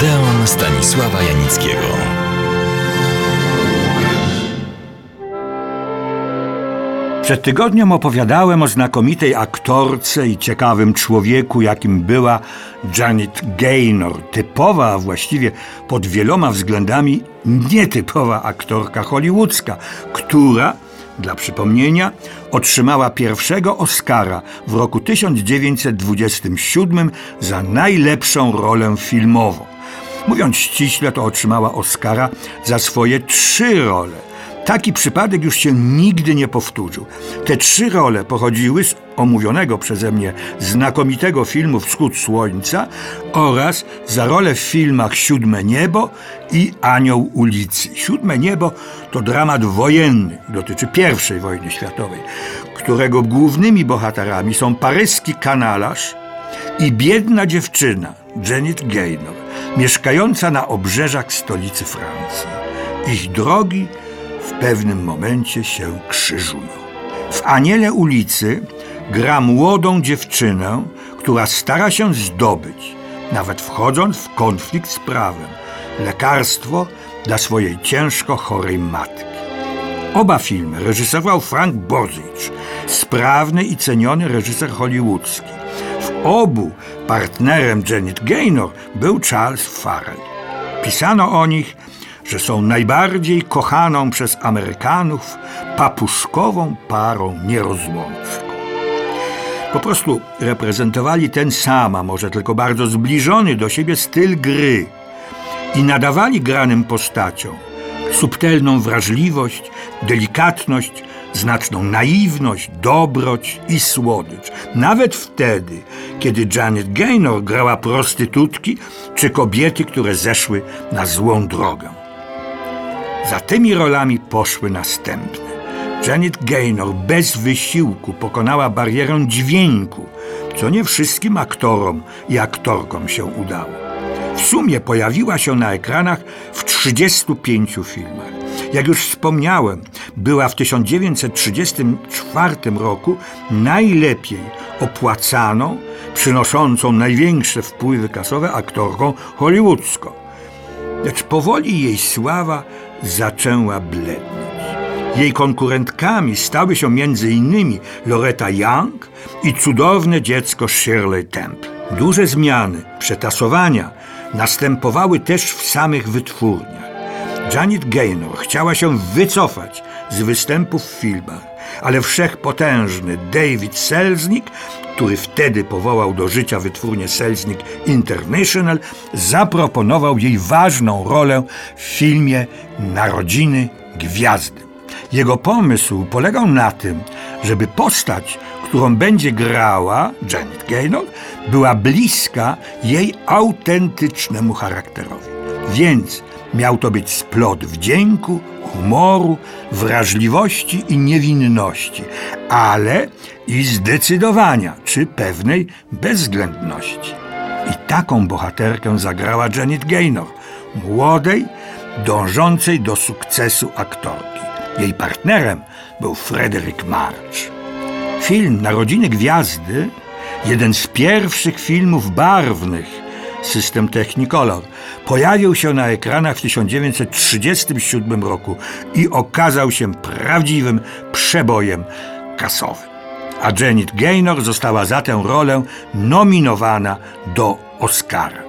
Odeon Stanisława Janickiego. Przed tygodniem opowiadałem o znakomitej aktorce i ciekawym człowieku, jakim była Janet Gaynor. Typowa, a właściwie pod wieloma względami nietypowa aktorka hollywoodzka, która, dla przypomnienia, otrzymała pierwszego Oscara w roku 1927 za najlepszą rolę filmową. Mówiąc ściśle, to otrzymała Oscara za swoje trzy role. Taki przypadek już się nigdy nie powtórzył. Te trzy role pochodziły z omówionego przeze mnie znakomitego filmu Wschód Słońca oraz za rolę w filmach Siódme Niebo i Anioł ulicy. Siódme Niebo to dramat wojenny, dotyczy I wojny światowej, którego głównymi bohaterami są paryski kanalarz i biedna dziewczyna Janet Gaynor, mieszkająca na obrzeżach stolicy Francji. Ich drogi w pewnym momencie się krzyżują. W Aniele ulicy gra młodą dziewczynę, która stara się zdobyć, nawet wchodząc w konflikt z prawem, lekarstwo dla swojej ciężko chorej matki. Oba filmy reżyserował Frank Bozicz, sprawny i ceniony reżyser hollywoodzki. Obu partnerem Janet Gaynor był Charles Farrell. Pisano o nich że są najbardziej kochaną przez Amerykanów papuszkową parą nierozłączną. Po prostu reprezentowali ten sam, a może tylko bardzo zbliżony do siebie styl gry i nadawali granym postaciom subtelną wrażliwość, delikatność, znaczną naiwność, dobroć i słodycz. Nawet wtedy, kiedy Janet Gaynor grała prostytutki czy kobiety, które zeszły na złą drogę. Za tymi rolami poszły następne. Janet Gaynor bez wysiłku pokonała barierę dźwięku, co nie wszystkim aktorom i aktorkom się udało. W sumie pojawiła się na ekranach w 35 filmach. Jak już wspomniałem, była w 1934 roku najlepiej opłacaną, przynoszącą największe wpływy kasowe aktorką hollywoodzką. Lecz powoli jej sława zaczęła blednąć. Jej konkurentkami stały się m.in. Loretta Young i cudowne dziecko Shirley Temple. Duże zmiany, przetasowania następowały też w samych wytwórniach. Janet Gaynor chciała się wycofać z występów w filmach, ale wszechpotężny David Selznick, który wtedy powołał do życia wytwórnię Selznick International, zaproponował jej ważną rolę w filmie Narodziny Gwiazdy. Jego pomysł polegał na tym, żeby postać, którą będzie grała Janet Gaynor, była bliska jej autentycznemu charakterowi. Więc miał to być splot wdzięku, humoru, wrażliwości i niewinności, ale i zdecydowania czy pewnej bezwzględności. I taką bohaterkę zagrała Janet Gaynor, młodej, dążącej do sukcesu aktorki. Jej partnerem był Frederick March. Film Narodziny Gwiazdy, jeden z pierwszych filmów barwnych, system Technicolor, pojawił się na ekranach w 1937 roku i okazał się prawdziwym przebojem kasowym. A Janet Gaynor została za tę rolę nominowana do Oscara.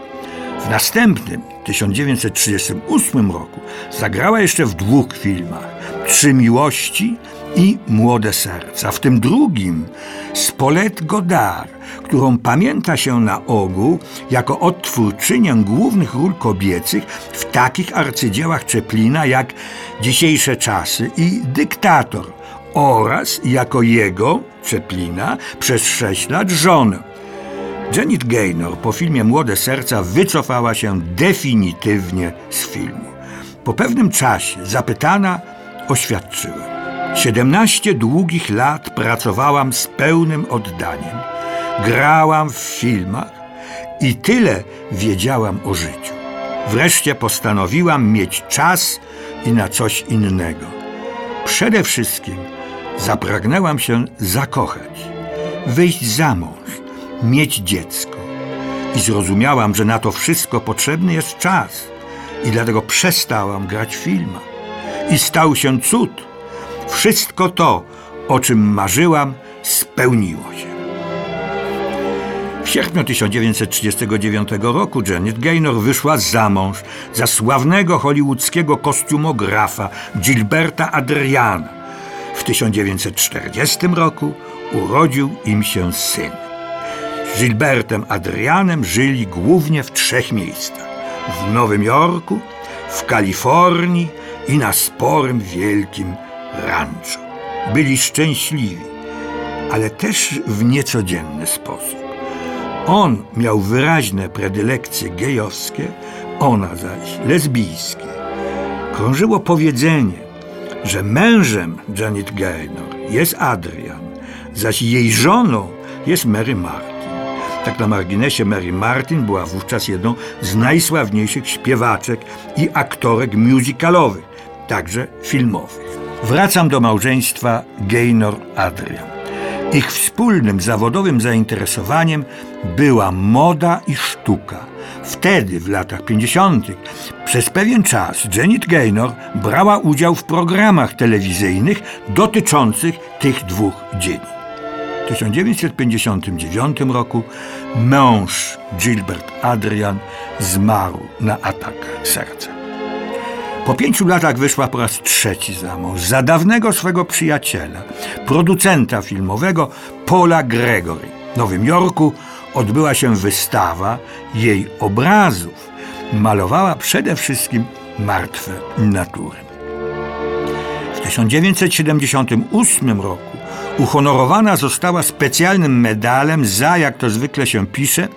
W następnym, 1938 roku, zagrała jeszcze w dwóch filmach: Trzy miłości i Młode serca. W tym drugim Spolet Godard, którą pamięta się na ogół jako odtwórczynię głównych ról kobiecych w takich arcydziełach Czeplina jak Dzisiejsze czasy i Dyktator oraz jako jego, Czeplina, przez sześć lat żonę. Janet Gaynor po filmie Młode Serca wycofała się definitywnie z filmu. Po pewnym czasie zapytana oświadczyła. 17 długich lat pracowałam z pełnym oddaniem. Grałam w filmach i tyle wiedziałam o życiu. Wreszcie postanowiłam mieć czas i na coś innego. Przede wszystkim zapragnęłam się zakochać, wyjść za mąż, mieć dziecko. I zrozumiałam, że na to wszystko potrzebny jest czas. I dlatego przestałam grać w filmach. I stał się cud. Wszystko to, o czym marzyłam, spełniło się. W sierpniu 1939 roku Janet Gaynor wyszła za mąż za sławnego hollywoodzkiego kostiumografa Gilberta Adriana. W 1940 roku urodził im się syn. Z Gilbertem Adrianem żyli głównie w trzech miejscach: w Nowym Jorku, w Kalifornii i na sporym wielkim rancho. Byli szczęśliwi, ale też w niecodzienny sposób. On miał wyraźne predylekcje gejowskie, ona zaś lesbijskie. Krążyło powiedzenie, że mężem Janet Gaynor jest Adrian, zaś jej żoną jest Mary Martin. Tak na marginesie Mary Martin była wówczas jedną z najsławniejszych śpiewaczek i aktorek musicalowych, także filmowych. Wracam do małżeństwa Gaynor-Adrian. Ich wspólnym zawodowym zainteresowaniem była moda i sztuka. Wtedy, w latach 50., przez pewien czas Janet Gaynor brała udział w programach telewizyjnych dotyczących tych dwóch dzieci. W 1959 roku mąż Gilbert Adrian zmarł na atak serca. Po pięciu latach wyszła po raz trzeci za mąż za dawnego swego przyjaciela, producenta filmowego Paula Gregory. W Nowym Jorku odbyła się wystawa jej obrazów. Malowała przede wszystkim martwe natury. W 1978 roku uhonorowana została specjalnym medalem za, jak to zwykle się pisze,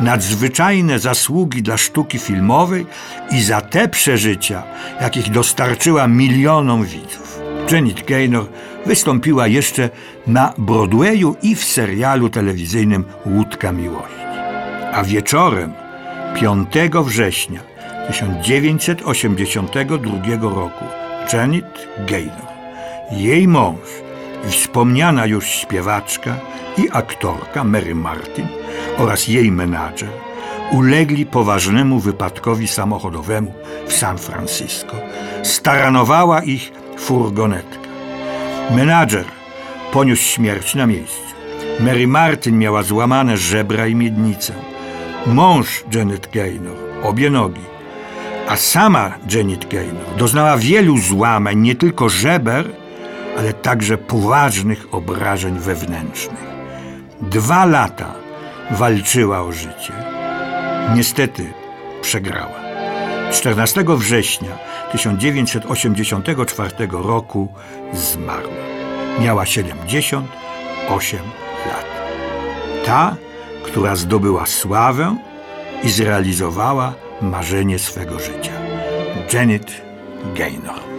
nadzwyczajne zasługi dla sztuki filmowej i za te przeżycia, jakich dostarczyła milionom widzów. Janet Gaynor wystąpiła jeszcze na Broadwayu i w serialu telewizyjnym Łódka Miłości. A wieczorem 5 września 1982 roku Janet Gaynor, jej mąż, wspomniana już śpiewaczka i aktorka Mary Martin oraz jej menadżer ulegli poważnemu wypadkowi samochodowemu w San Francisco. Staranowała ich furgonetka. Menadżer poniósł śmierć na miejscu. Mary Martin miała złamane żebra i miednicę. Mąż Janet Gaynor obie nogi. A sama Janet Gaynor doznała wielu złamań, nie tylko żeber, ale także poważnych obrażeń wewnętrznych. Dwa lata walczyła o życie. Niestety przegrała. 14 września 1984 roku zmarła. Miała 78 lat. Ta, która zdobyła sławę i zrealizowała marzenie swego życia. Janet Gaynor.